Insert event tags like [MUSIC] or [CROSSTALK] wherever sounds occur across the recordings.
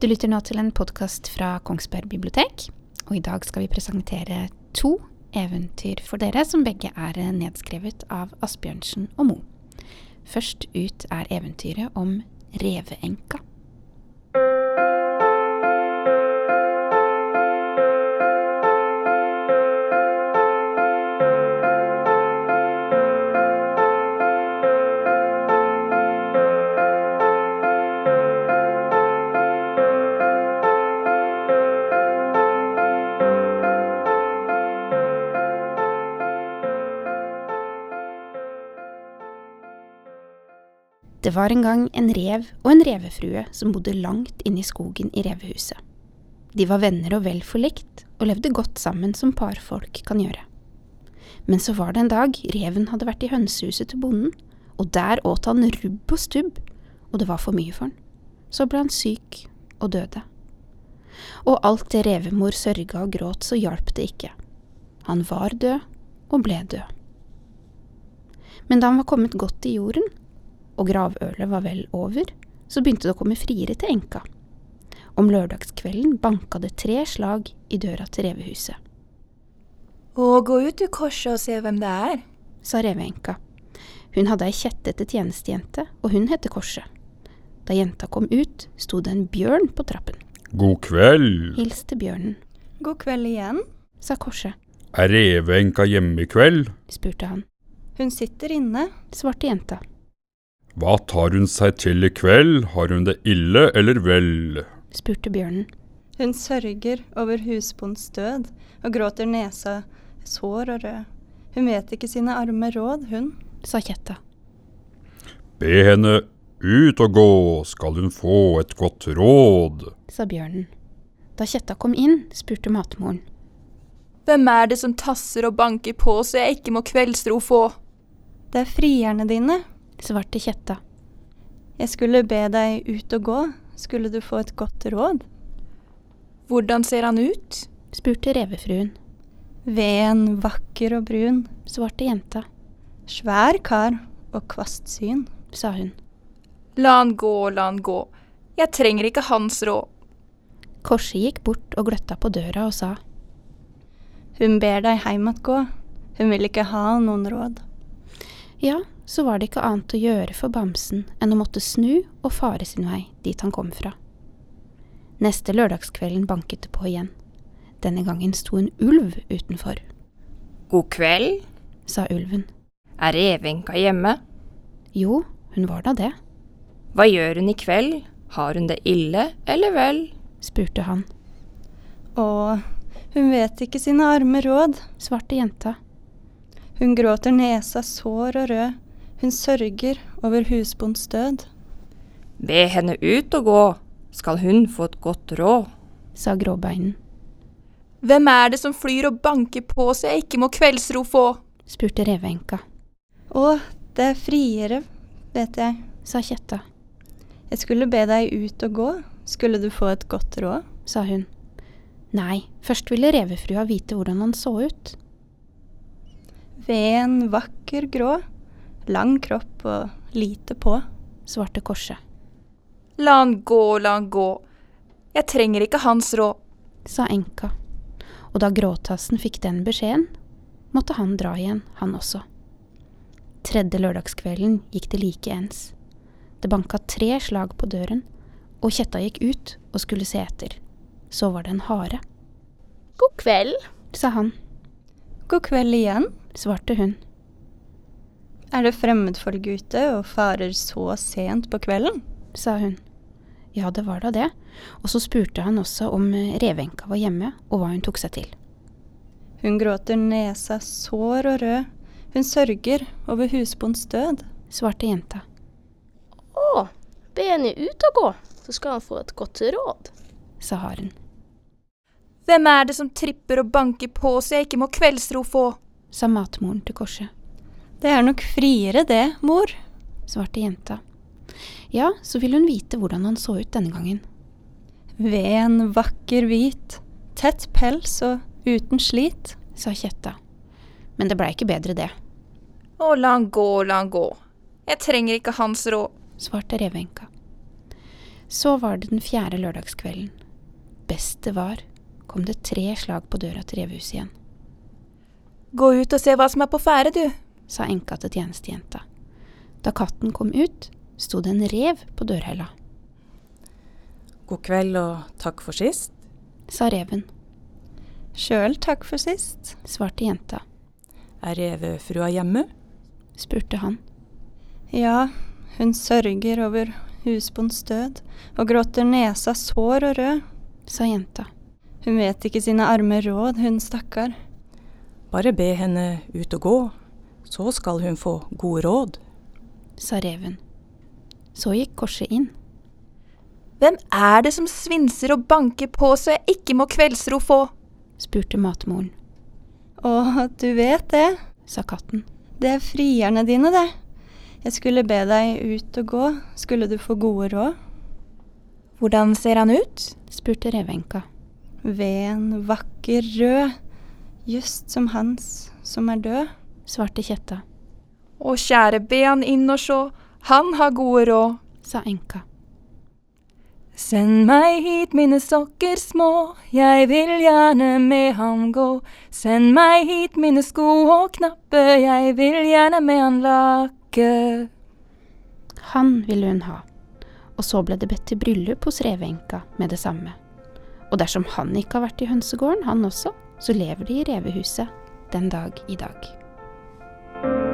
Du lytter nå til en podkast fra Kongsberg bibliotek, og i dag skal vi presentere to eventyr for dere som begge er nedskrevet av Asbjørnsen og Moe. Først ut er eventyret om Reveenka. Det var en gang en rev og en revefrue som bodde langt inne i skogen i revehuset. De var venner og vel forlikt, og levde godt sammen som parfolk kan gjøre. Men så var det en dag reven hadde vært i hønsehuset til bonden, og der åt han rubb og stubb, og det var for mye for han. Så ble han syk og døde. Og alt det revemor sørga og gråt, så hjalp det ikke. Han var død og ble død. Men da han var kommet godt i jorden, og gravølet var vel over, så begynte det å komme friere til enka. Om lørdagskvelden banka det tre slag i døra til revehuset. Å, gå ut du, korset, og se hvem det er, sa reveenka. Hun hadde ei kjettete tjenestejente, og hun het Korset. Da jenta kom ut, sto det en bjørn på trappen. God kveld. Hilste bjørnen. God kveld igjen. sa Korset. Er reveenka hjemme i kveld? spurte han. Hun sitter inne. Svarte jenta. Hva tar hun seg til i kveld, har hun det ille eller vel? spurte bjørnen. Hun sørger over husbondens død og gråter nesa sår og rød. Hun vet ikke sine arme råd, hun. sa kjetta. Be henne ut og gå, skal hun få et godt råd. sa bjørnen. Da kjetta kom inn, spurte matmoren. Hvem er det som tasser og banker på så jeg ikke må kveldsro få? Det er frierne dine. Svarte kjetta. Jeg skulle be deg ut og gå, skulle du få et godt råd. Hvordan ser han ut? spurte revefruen. Ven, vakker og brun, Svarte jenta, svær kar og kvast syn. sa hun. La han gå, la han gå. Jeg trenger ikke hans råd. Korset gikk bort og gløtta på døra og sa. Hun ber deg heim att gå, hun vil ikke ha noen råd. Ja, så var det ikke annet å gjøre for bamsen enn å måtte snu og fare sin vei dit han kom fra. Neste lørdagskvelden banket det på igjen. Denne gangen sto en ulv utenfor, God kveld, sa ulven. er Revenka hjemme? Jo, hun var da det, Hva gjør hun i kveld, har hun det ille eller vel? spurte han, Å, hun vet ikke sine arme råd. svarte jenta, Hun gråter nesa sår og rød. Hun sørger over husbonds død. Be henne ut og gå, skal hun få et godt råd. sa gråbeinen, Hvem er det som flyr og banker på så jeg ikke må kveldsro få? spurte reveenka, Å, det er friere, vet jeg. sa kjetta, Jeg skulle be deg ut og gå, skulle du få et godt råd. sa hun. Nei, først ville revefrua vite hvordan han så ut, Ven, vakker, grå. Lang kropp og lite på. svarte korset, La han gå, la han gå. Jeg trenger ikke hans råd. sa enka, og da gråtassen fikk den beskjeden, måtte han dra igjen, han også. Tredje lørdagskvelden gikk det like ens. Det banka tre slag på døren, og kjetta gikk ut og skulle se etter. Så var det en hare, God kveld. sa han, God kveld igjen. svarte hun, Er det fremmedfolk ute og farer så sent på kvelden? sa hun. Ja, det var da det, og så spurte han også om revenka var hjemme, og hva hun tok seg til. Hun gråter nesa sår og rød. Hun sørger over husbondens død. Svarte jenta, Å, be henne ut og gå, så skal han få et godt råd. sa haren, Hvem er det som tripper og banker på så jeg ikke må kveldsro få? sa matmoren til korset, Det er nok friere det, mor. svarte jenta. Ja, så vil hun vite hvordan han så ut denne gangen. Ven, vakker, hvit. Tett pels og uten slit. sa Kjetta. Men det blei ikke bedre, det, Å, la han gå, la han gå. Jeg trenger ikke hans råd. svarte reveenka. Så var det den fjerde lørdagskvelden. Best det var, kom det tre slag på døra til revehuset igjen, Gå ut og se hva som er på ferde, du. Sa enka til tjenestejenta. Da katten kom ut, sto det en rev på dørhella, God kveld og takk for sist. sa reven, Sjøl takk for sist. svarte jenta, Er revefrua hjemme? spurte han, Ja, hun sørger over husbonds død og gråter nesa sår og rød. sa jenta, Hun vet ikke sine arme råd, hun stakkar. Bare be henne ut og gå, så skal hun få gode råd. sa reven. Så gikk korset inn, Hvem er det som svinser og banker på så jeg ikke må kveldsro få? spurte matmoren, Å, du vet det. sa katten, Det er frierne dine, det. Jeg skulle be deg ut og gå, skulle du få gode råd. Hvordan ser han ut? spurte revenka, Ven, vakker, rød, just som hans som er død. Svarte kjetta, Å kjære, be han inn og sjå, han har gode råd. sa enka, Send meg hit mine sokker små, jeg vil gjerne med han gå. Send meg hit mine sko og knappe, jeg vil gjerne med han lakke. Han ville hun ha, og så ble det bedt til bryllup hos reveenka med det samme. Og dersom han ikke har vært i hønsegården, han også, så lever de i revehuset den dag i dag. thank you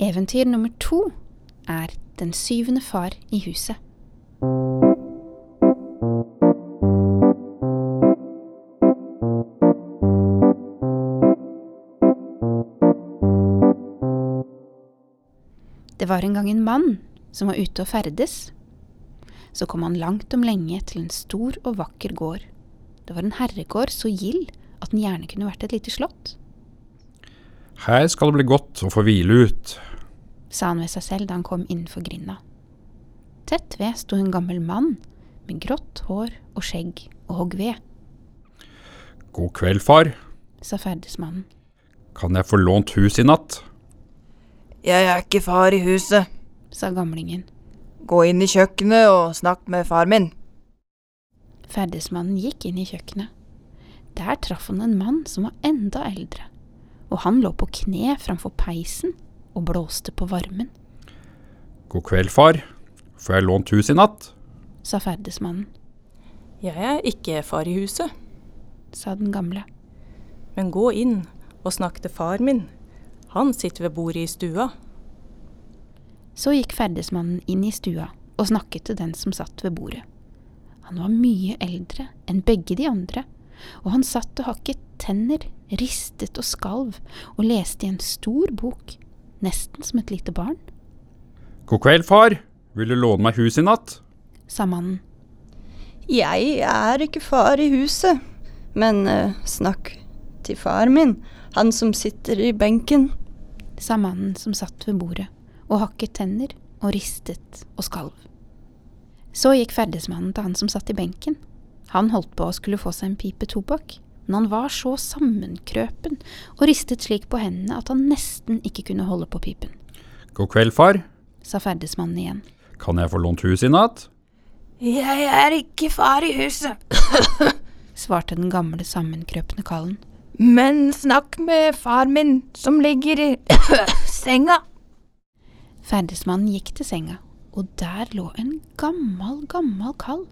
Eventyr nummer to er Den syvende far i huset. Det var en gang en mann som var ute og ferdes. Så kom han langt om lenge til en stor og vakker gård. Det var en herregård så gild at den gjerne kunne vært et lite slott, Her skal det bli godt å få hvile ut. Sa han ved seg selv da han kom innenfor grinda. Tett ved sto en gammel mann med grått hår og skjegg og hogg ved, God kveld, far. sa ferdesmannen, Kan jeg få lånt hus i natt? Jeg er ikke far i huset. sa gamlingen. Gå inn i kjøkkenet og snakk med far min. Ferdesmannen gikk inn i kjøkkenet. Der traff han en mann som var enda eldre, og han lå på kne framfor peisen og blåste på varmen, God kveld, far. Får jeg lånt hus i natt? sa ferdesmannen, Jeg er ikke far i huset, sa den gamle. men gå inn og snakk til far min. Han sitter ved bordet i stua. Så gikk ferdesmannen inn i stua og snakket til den som satt ved bordet. Han var mye eldre enn begge de andre, og han satt og hakket tenner, ristet og skalv, og leste i en stor bok, nesten som et lite barn, God kveld, far. Vil du låne meg hus i natt? sa mannen. Jeg er ikke far i huset, men uh, snakk til far min, han som sitter i benken. sa mannen som satt ved bordet og hakket tenner og ristet og skalv. Så gikk ferdesmannen til han som satt i benken. Han holdt på å skulle få seg en pipe tobakk, men han var så sammenkrøpen og ristet slik på hendene at han nesten ikke kunne holde på pipen, God kveld, far. sa ferdesmannen igjen. Kan jeg få lånt hus i natt? Jeg er ikke far i huset. [COUGHS] svarte den gamle sammenkrøpne kallen. Men snakk med far min, som ligger i [COUGHS] senga. Ferdesmannen gikk til senga, og der lå en gammel, gammel kalv,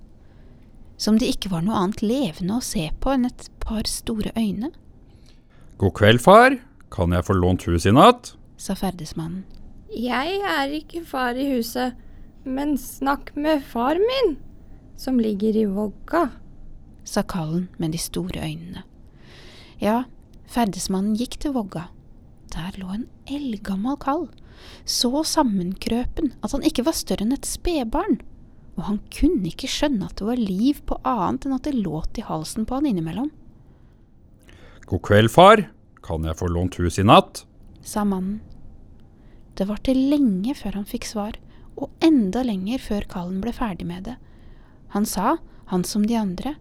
som det ikke var noe annet levende å se på enn et par store øyne, God kveld, far. Kan jeg få lånt huset i natt? sa ferdesmannen. Jeg er ikke far i huset, men snakk med far min, som ligger i vogga. sa kallen med de store øynene. Ja, ferdesmannen gikk til vogga. Der lå en eldgammel kall, så sammenkrøpen at han ikke var større enn et spedbarn, og han kunne ikke skjønne at det var liv på annet enn at det låt i halsen på han innimellom, God kveld, far. Kan jeg få lånt hus i natt? sa mannen. Det var til lenge før han fikk svar, og enda lenger før kallen ble ferdig med det. Han sa, han som de andre,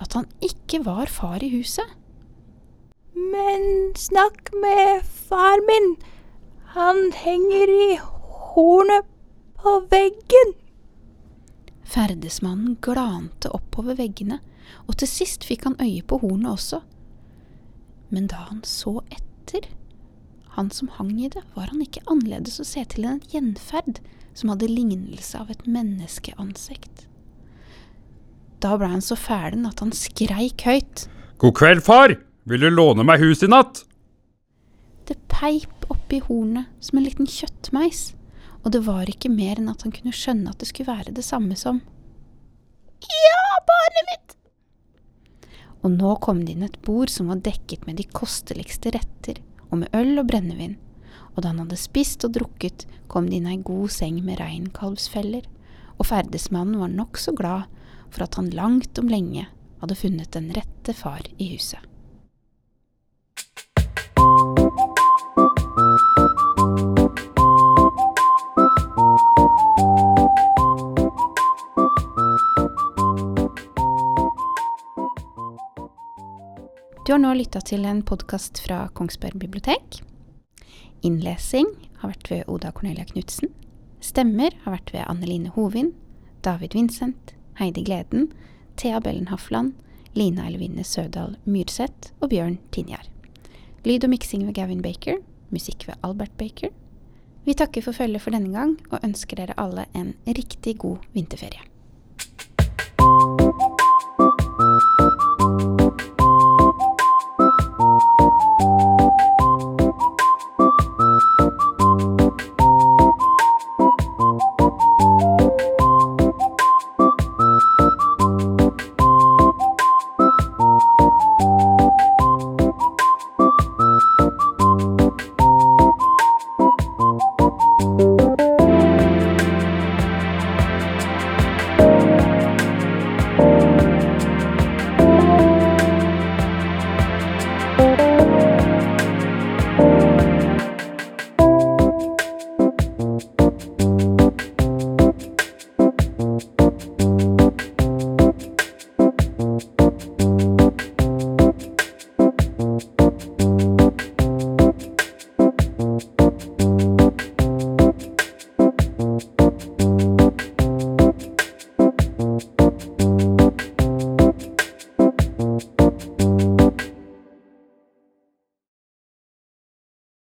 at han ikke var far i huset. Men snakk med far min. Han henger i hornet på veggen. Ferdesmannen glante oppover veggene, og til sist fikk han øye på hornet også. Men da han så etter, han som hang i det, var han ikke annerledes å se til enn et gjenferd som hadde lignelse av et menneskeansikt. Da ble han så fælen at han skreik høyt. God kveld, far. Vil du låne meg huset i natt? Det peip oppi hornet som en liten kjøttmeis, og det var ikke mer enn at han kunne skjønne at det skulle være det samme som Ja, barnet mitt! Og nå kom det inn et bord som var dekket med de kosteligste retter, og med øl og brennevin, og da han hadde spist og drukket, kom det inn ei god seng med reinkalvsfeller, og ferdesmannen var nokså glad for at han langt om lenge hadde funnet den rette far i huset. Du har nå lytta til en podkast fra Kongsberg bibliotek. Innlesing har vært ved Oda Cornelia Knutsen. Stemmer har vært ved Anneline Hovin, David Vincent, Heidi Gleden, Thea Bellen Hafland, Lina Elvine Sødal Myrseth og Bjørn Tinjar. Lyd og miksing ved Gavin Baker, musikk ved Albert Baker. Vi takker for følget for denne gang, og ønsker dere alle en riktig god vinterferie.